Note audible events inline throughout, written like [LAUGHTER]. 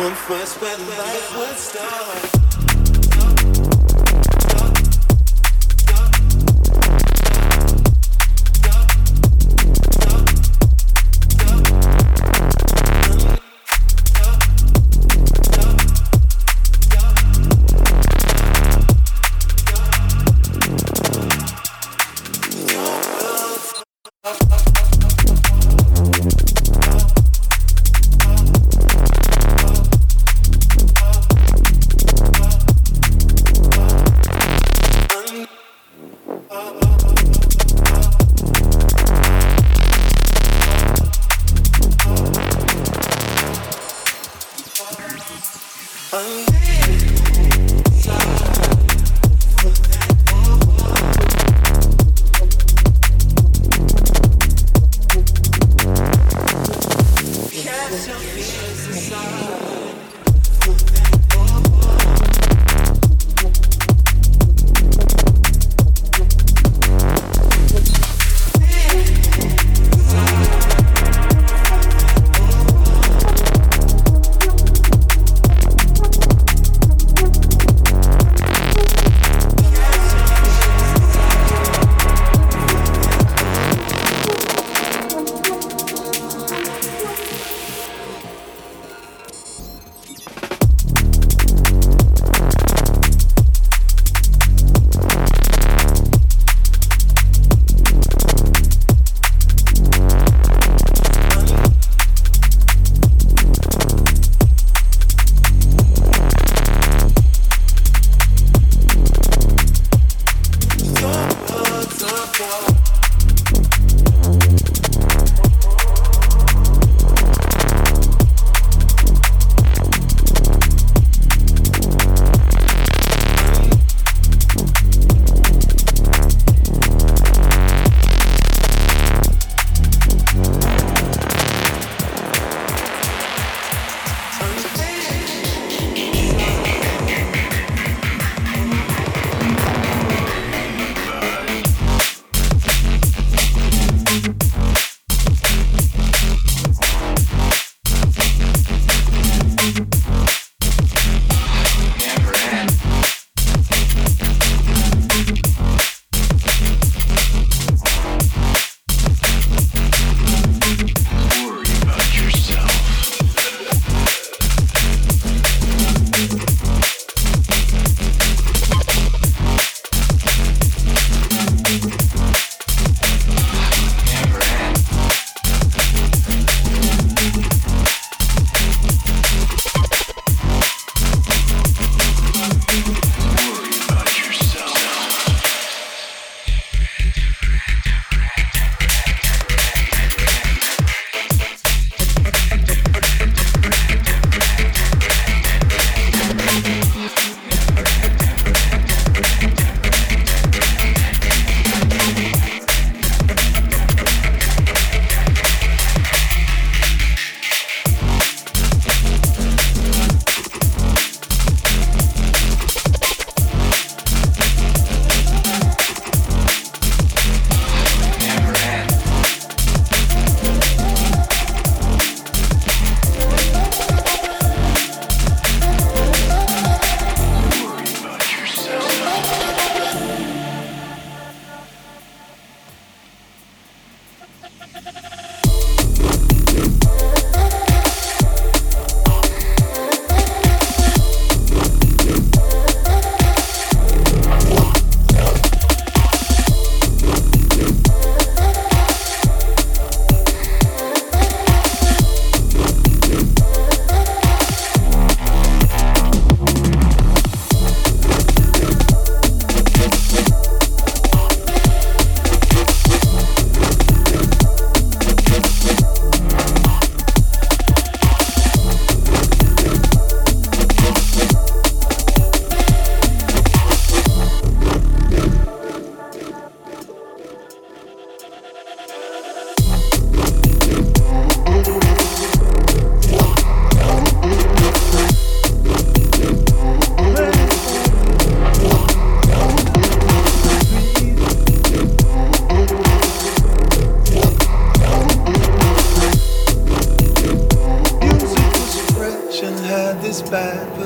from first where life would start.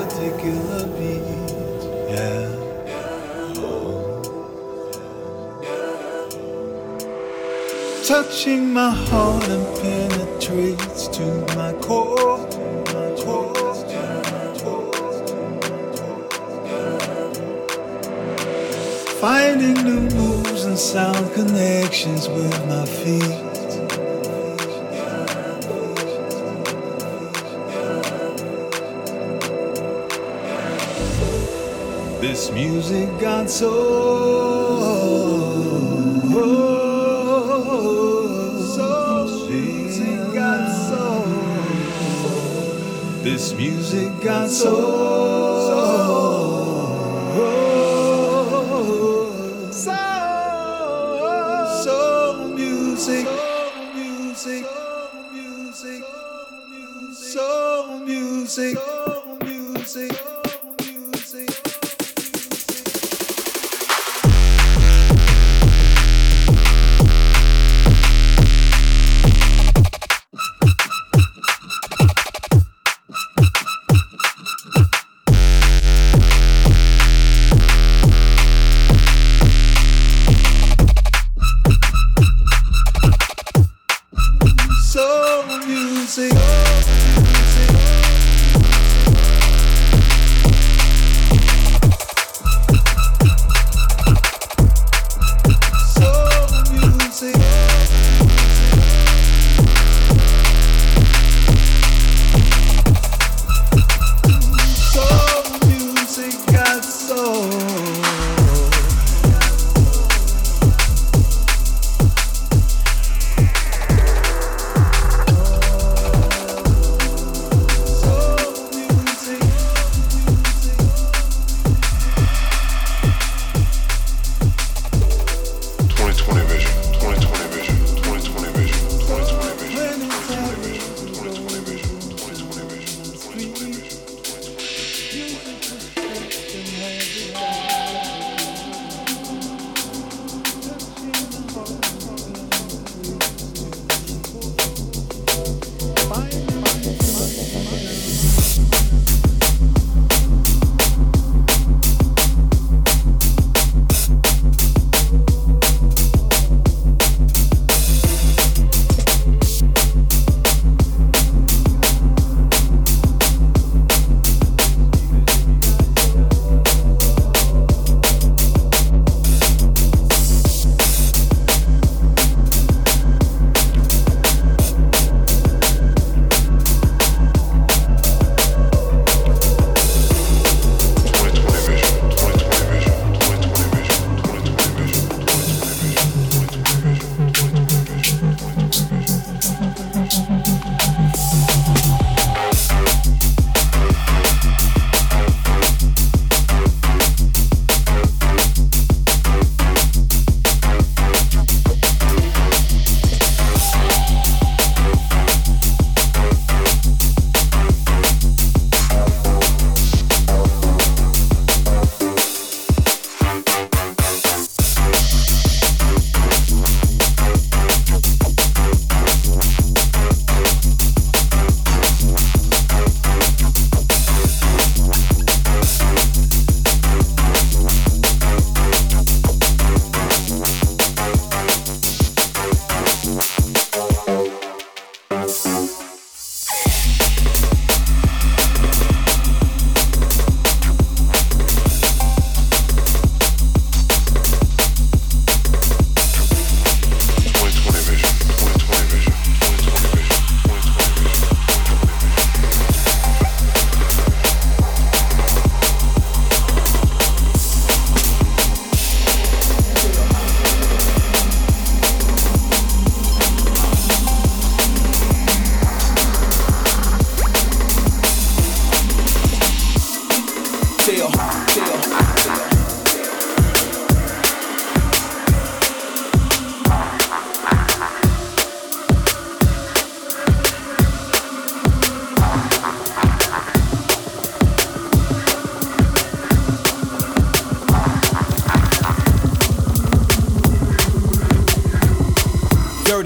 particular beat. Yeah. Touching my heart and penetrates to my core. Finding new moves and sound connections with my feet. This music got so This music got so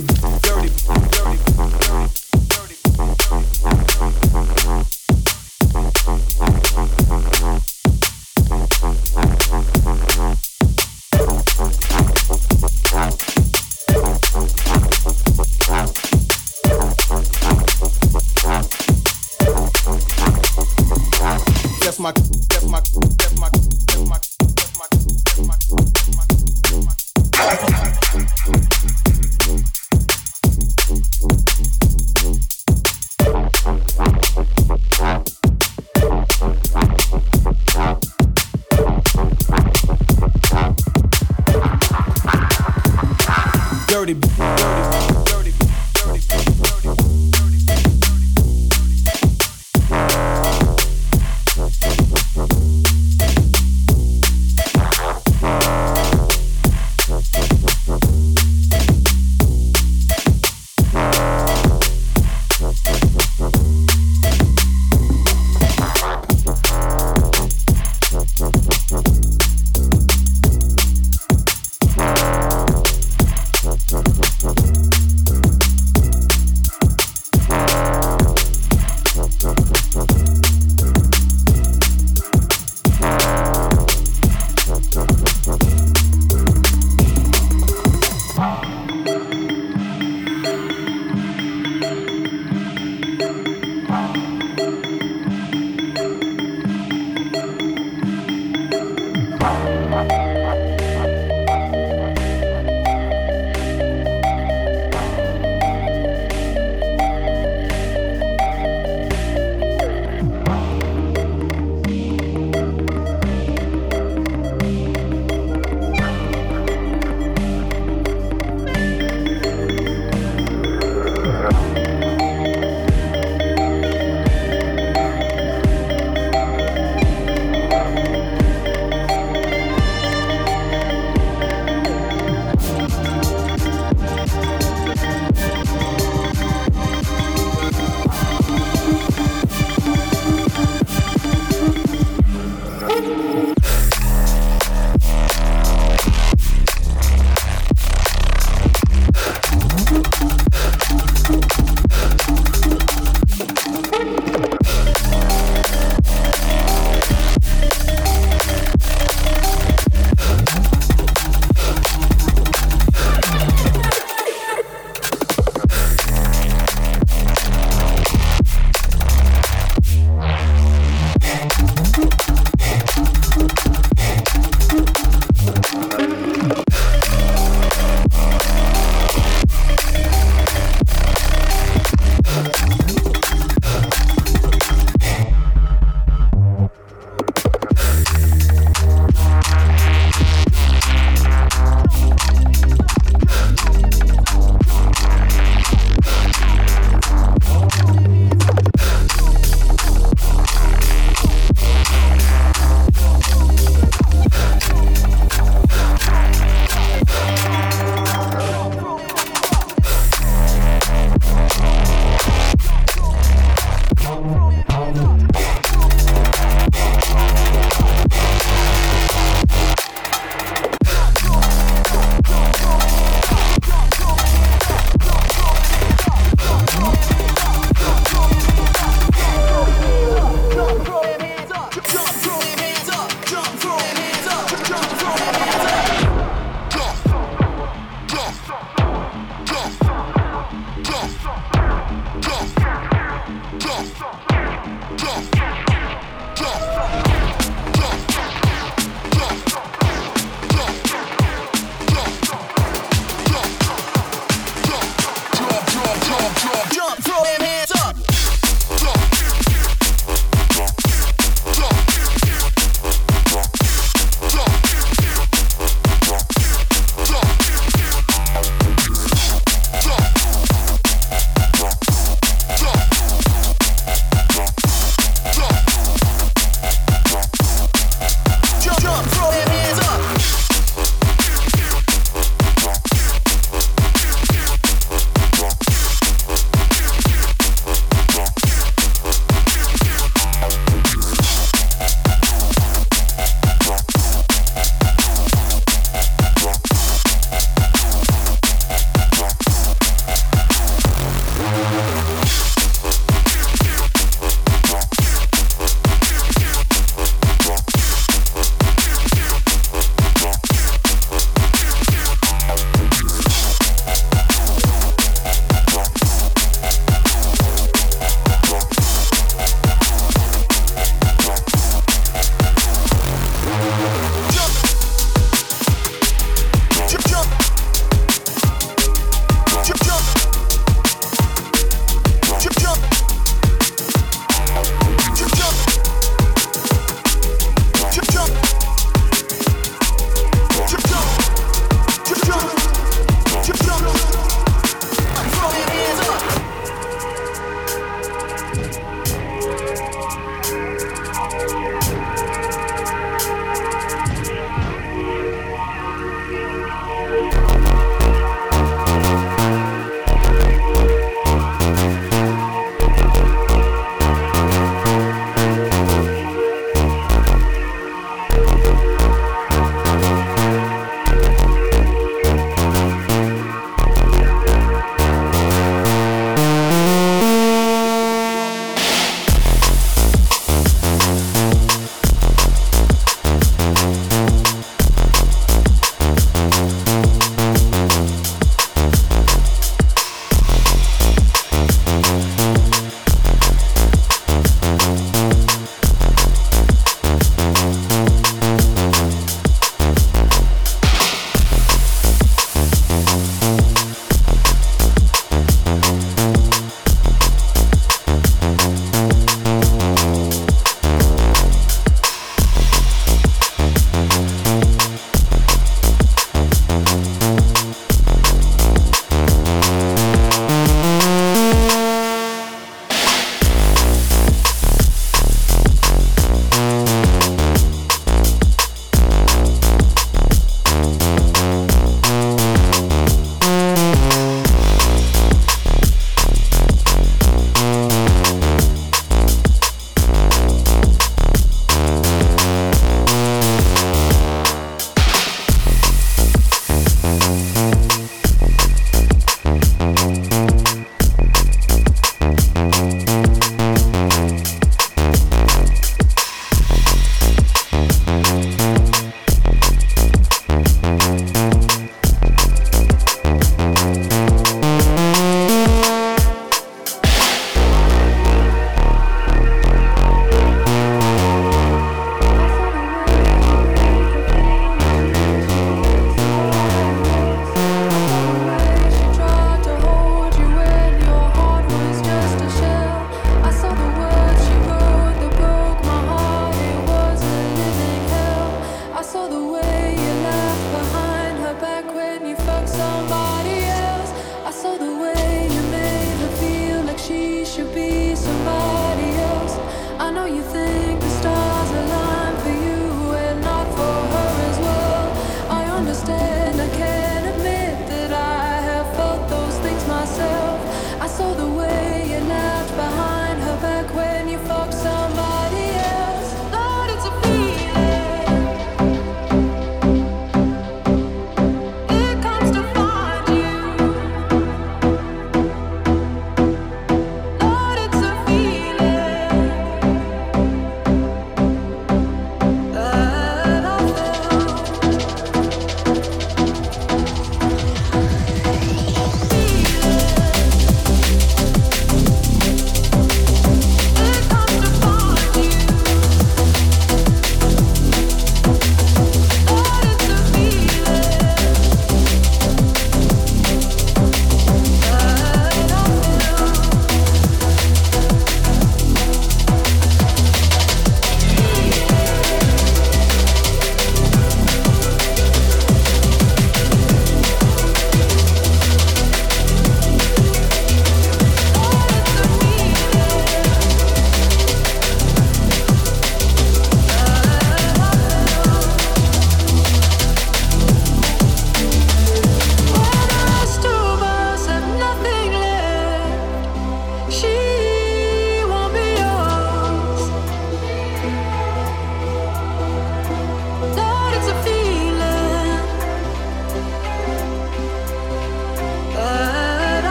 dirty.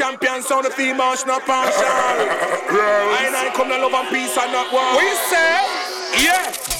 Champion, sound the female, not partial. [LAUGHS] I and I come to love and peace and not war. What you say? Yeah.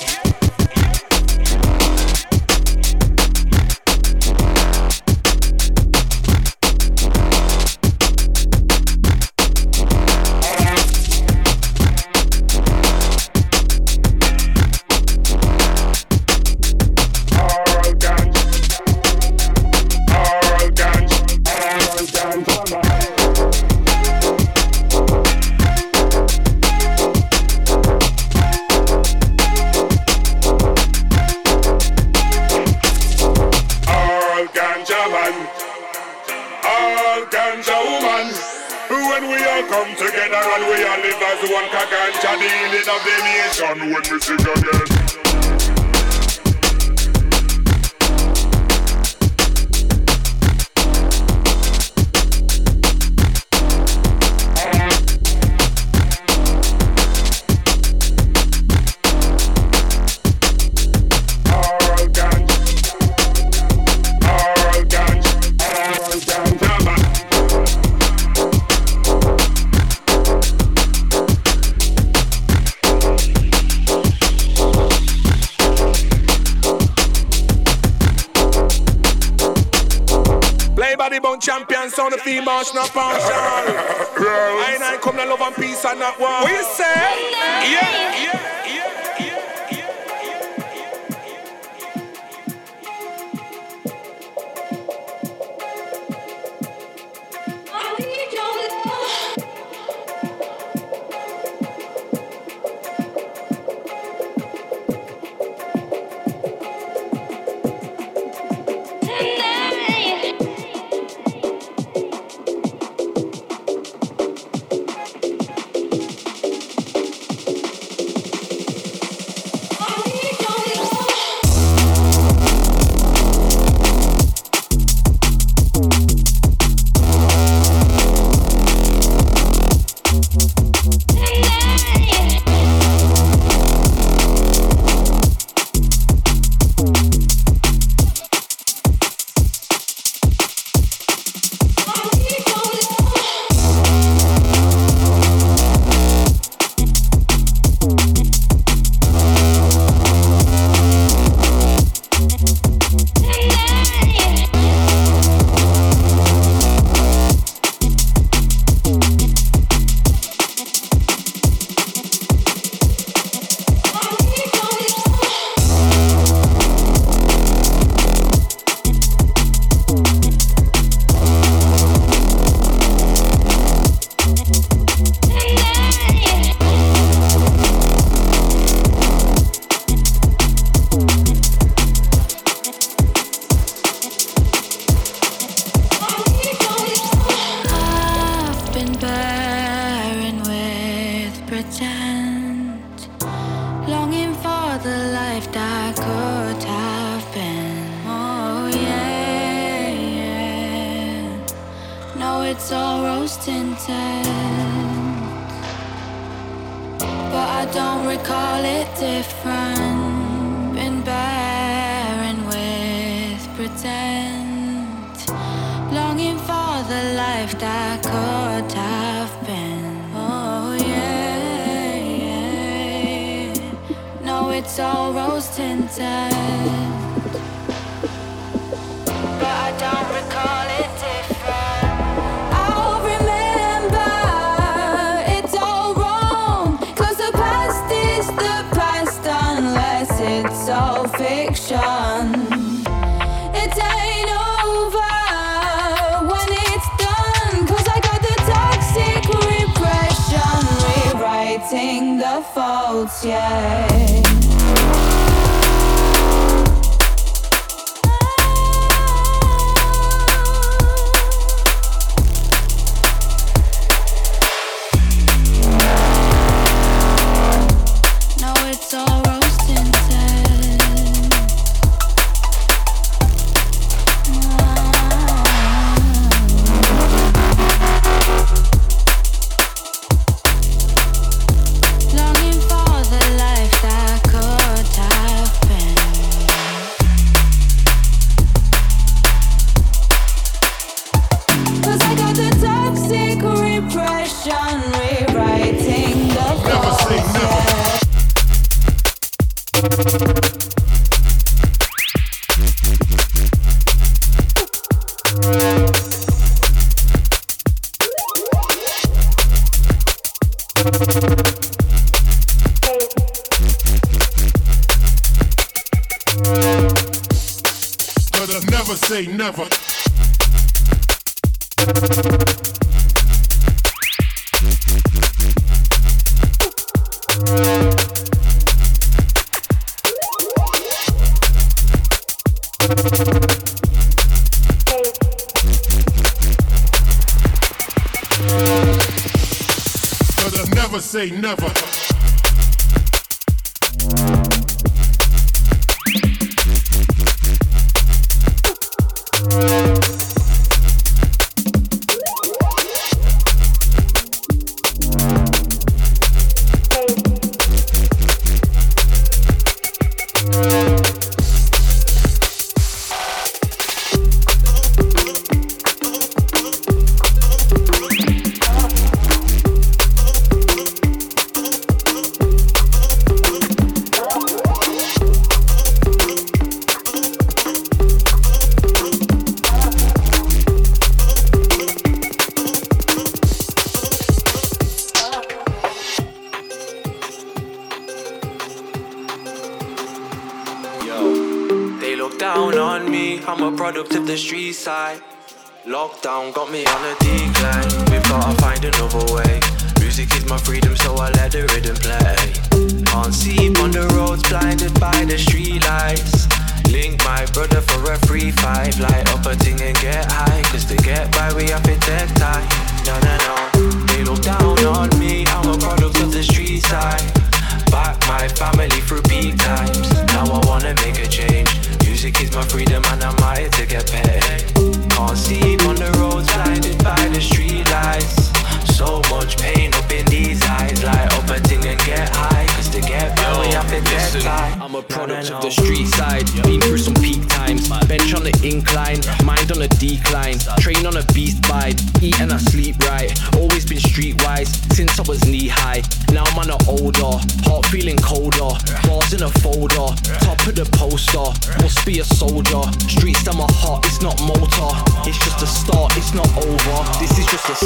Sound of female, not partial. [LAUGHS] I and I come to love and peace and not war. What you say? Yeah, yeah.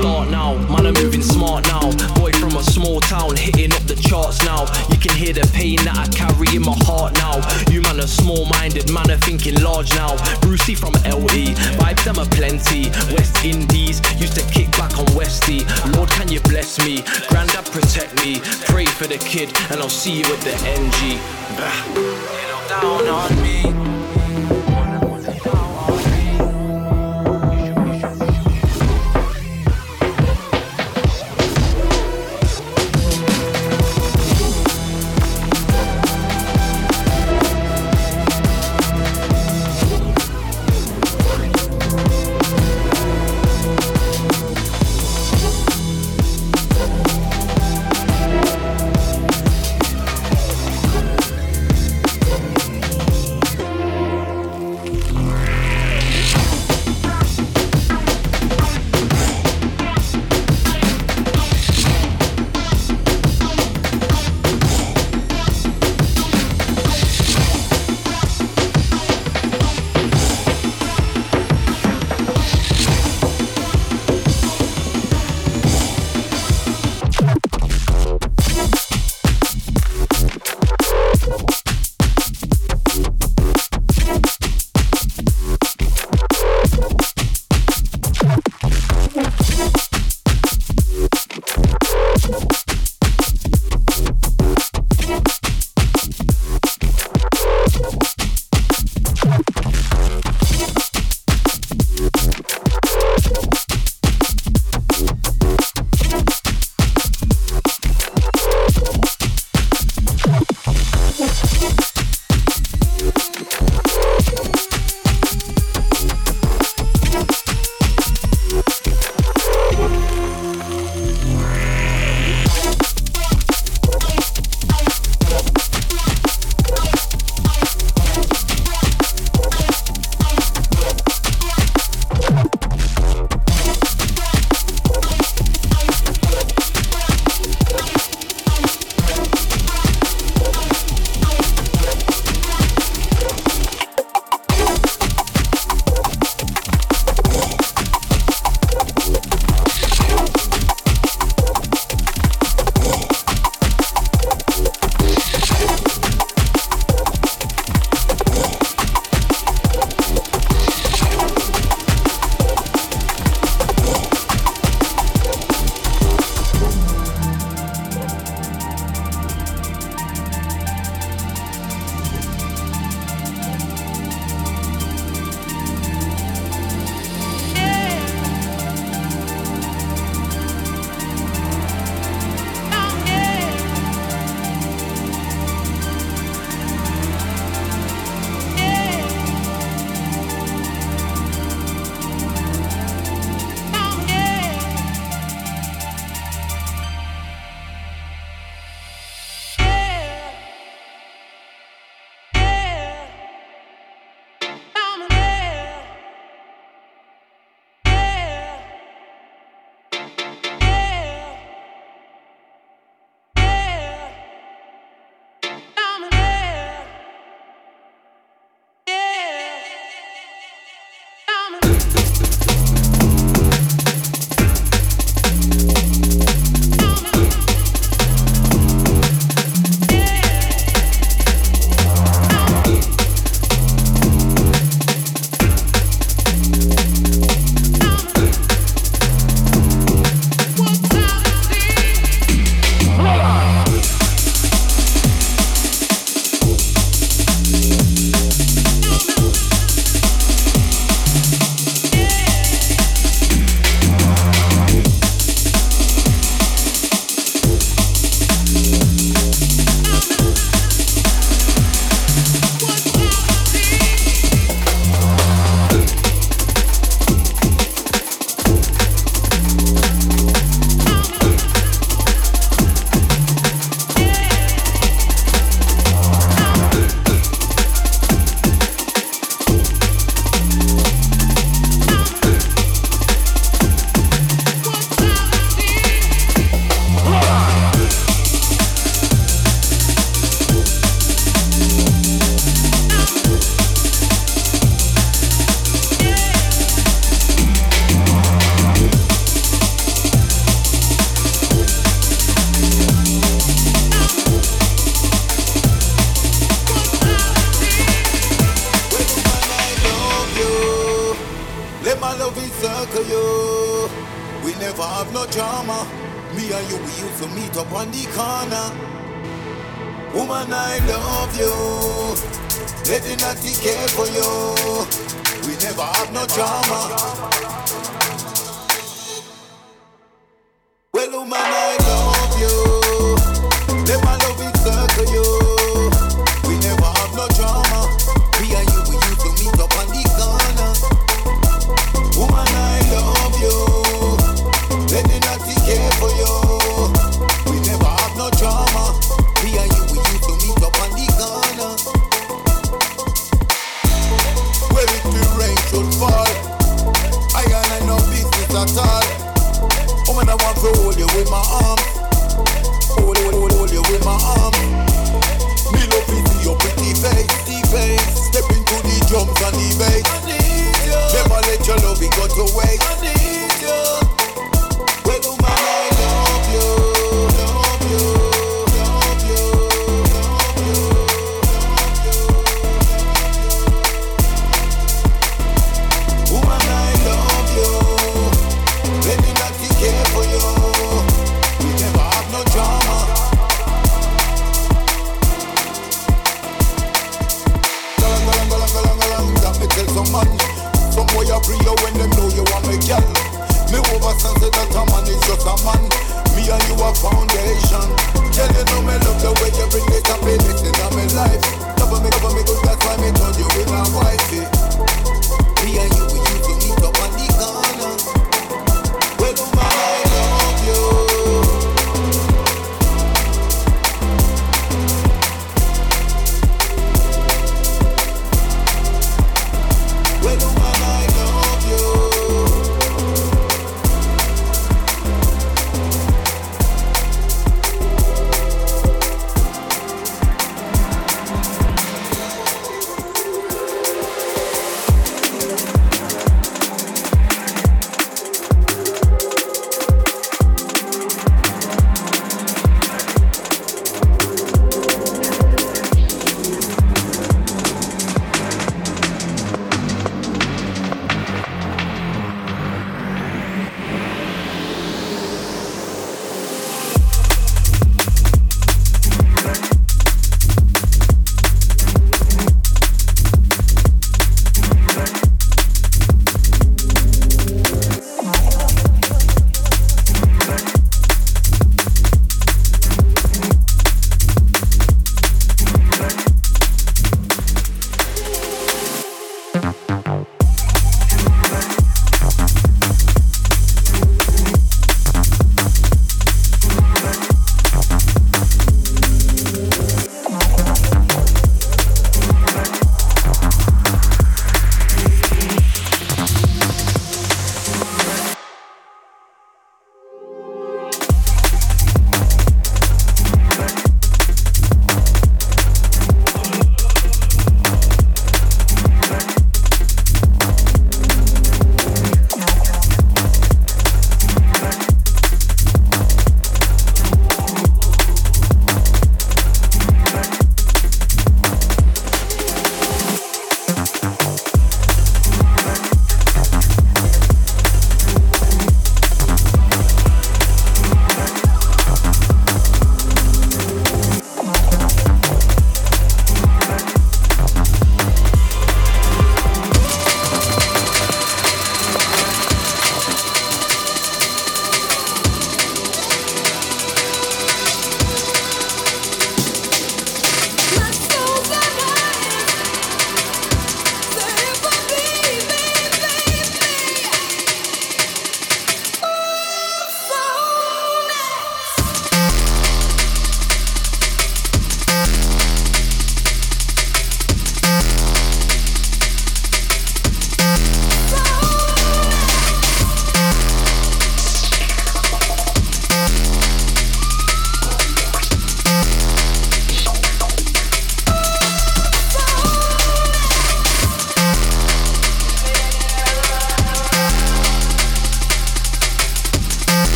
start now. Man, I'm moving smart now. Boy from a small town, hitting up the charts now. You can hear the pain that I carry in my heart now. You man a small minded, man are thinking large now. Brucey from LE, vibes them a plenty. West Indies, used to kick back on Westy. Lord, can you bless me? Grandad, protect me. Pray for the kid, and I'll see you at the NG. Bah. Down on me.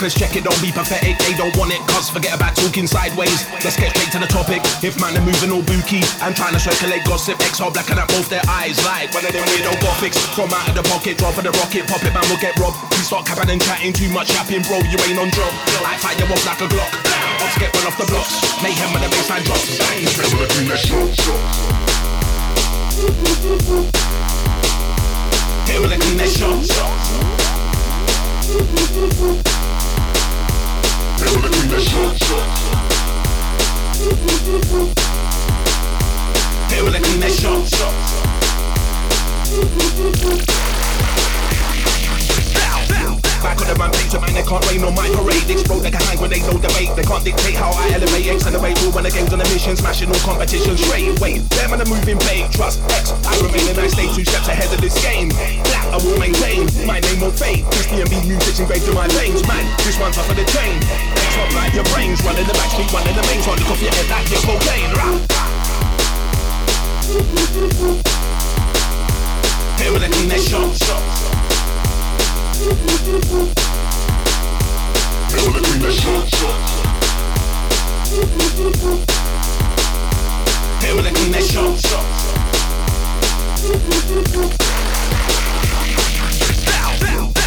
Reckless, check it, don't be pathetic. They don't want it, cuz forget about talking sideways. Let's get straight to the topic. If man are moving all booky and trying to circulate gossip, X all black and both their eyes like one of them weirdo gothics. From out of the pocket, drop for the rocket, pop it, man will get robbed. You start capping and chatting too much, yapping, bro, you ain't on drop. I fire off like a Glock. Ops get one off the blocks. Mayhem when the baseline drops. Shots. Hit with a clean shot. Hit with a clean shot. Hit with a clean shot. Back on the rampage, man, they can't rain on my parade. Explode like a hand grenade, no debate. They can't dictate how I elevate. Accelerate, rule when the game's on a mission, smashing all competition straight away. Them on the moving bait, trust X. I remain and I stay two steps ahead of this game. Black, I will maintain. My name will fade. This DMB music's engraved in my veins, man. This one's off of the chain. X up like your brains, running the backstreet, running the main. So look off your head like it's cocaine. Rah. Here with a clean shot. Feel the clean that clean that shot.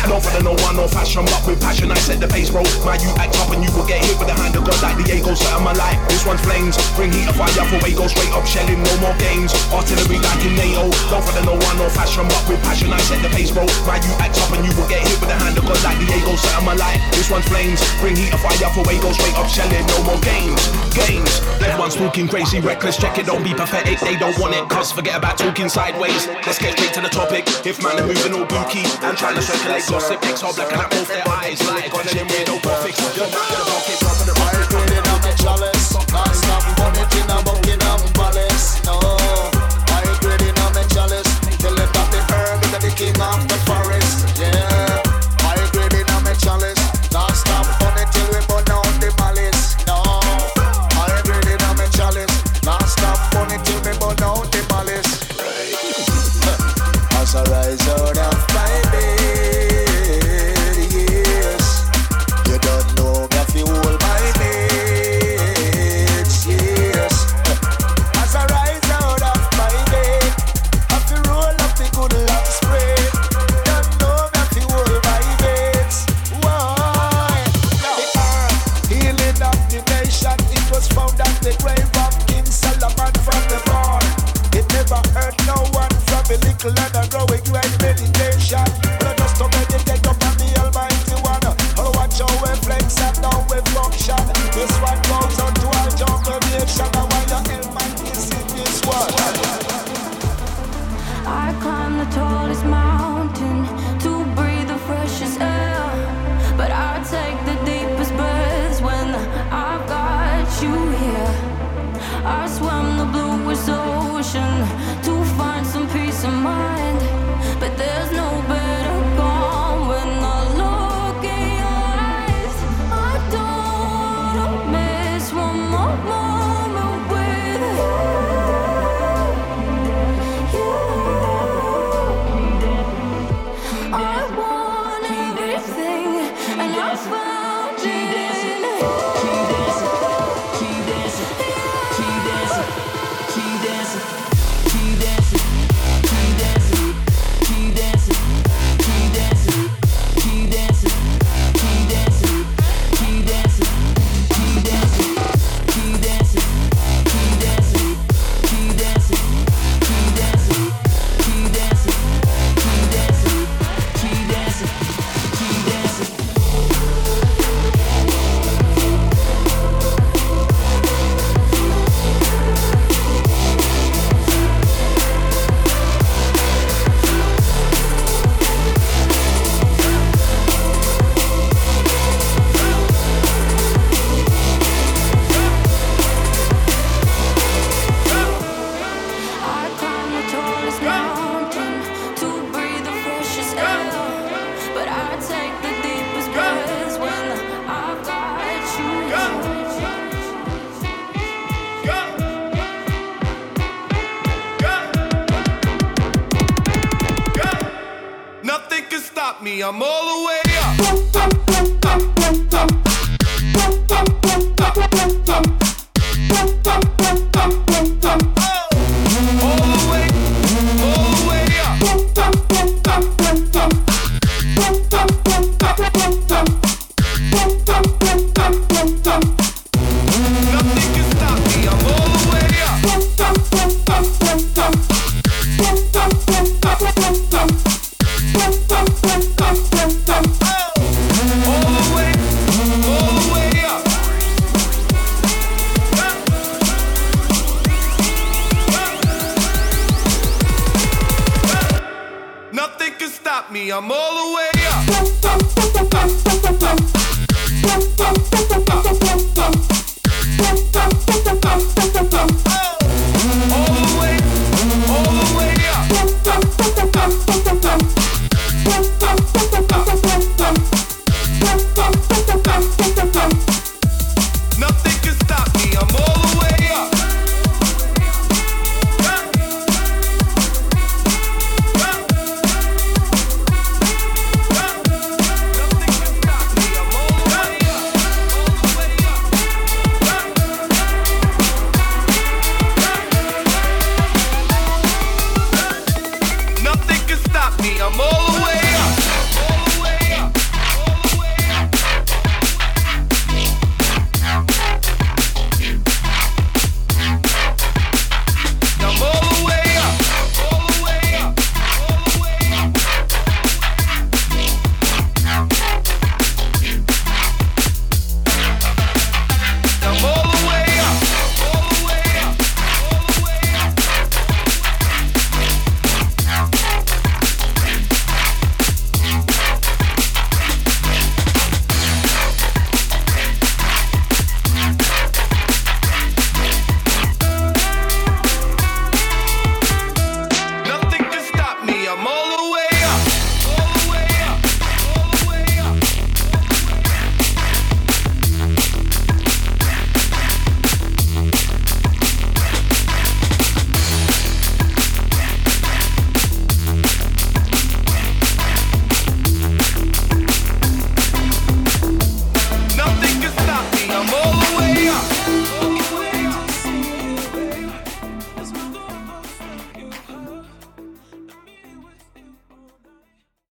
No the no one, no fashion, but with passion I set the pace, bro. My you act up and you will get hit with the hand of God like Diego, set my life. This one's flames, bring heat of fire for way, go straight up shelling, no more games. Artillery like in NATO. No for no one, no fashion, but with passion I set the pace, bro. My you act up and you will get hit with the hand of God like Diego, set my life. This one's flames, bring heat of fire for way, go straight up shelling, no more games. Games. Everyone's talking crazy, reckless, check it, don't be pathetic. They don't want it, cuz forget about talking sideways. Let's get straight to the topic. If man are moving all booky and trying to circulate gossip, X all black and I both their eyes like on them with no graphics. You're not gonna walk it from the right. Put it on the chalice, non-stop, put it in a Buckingham Palace. Little and a growing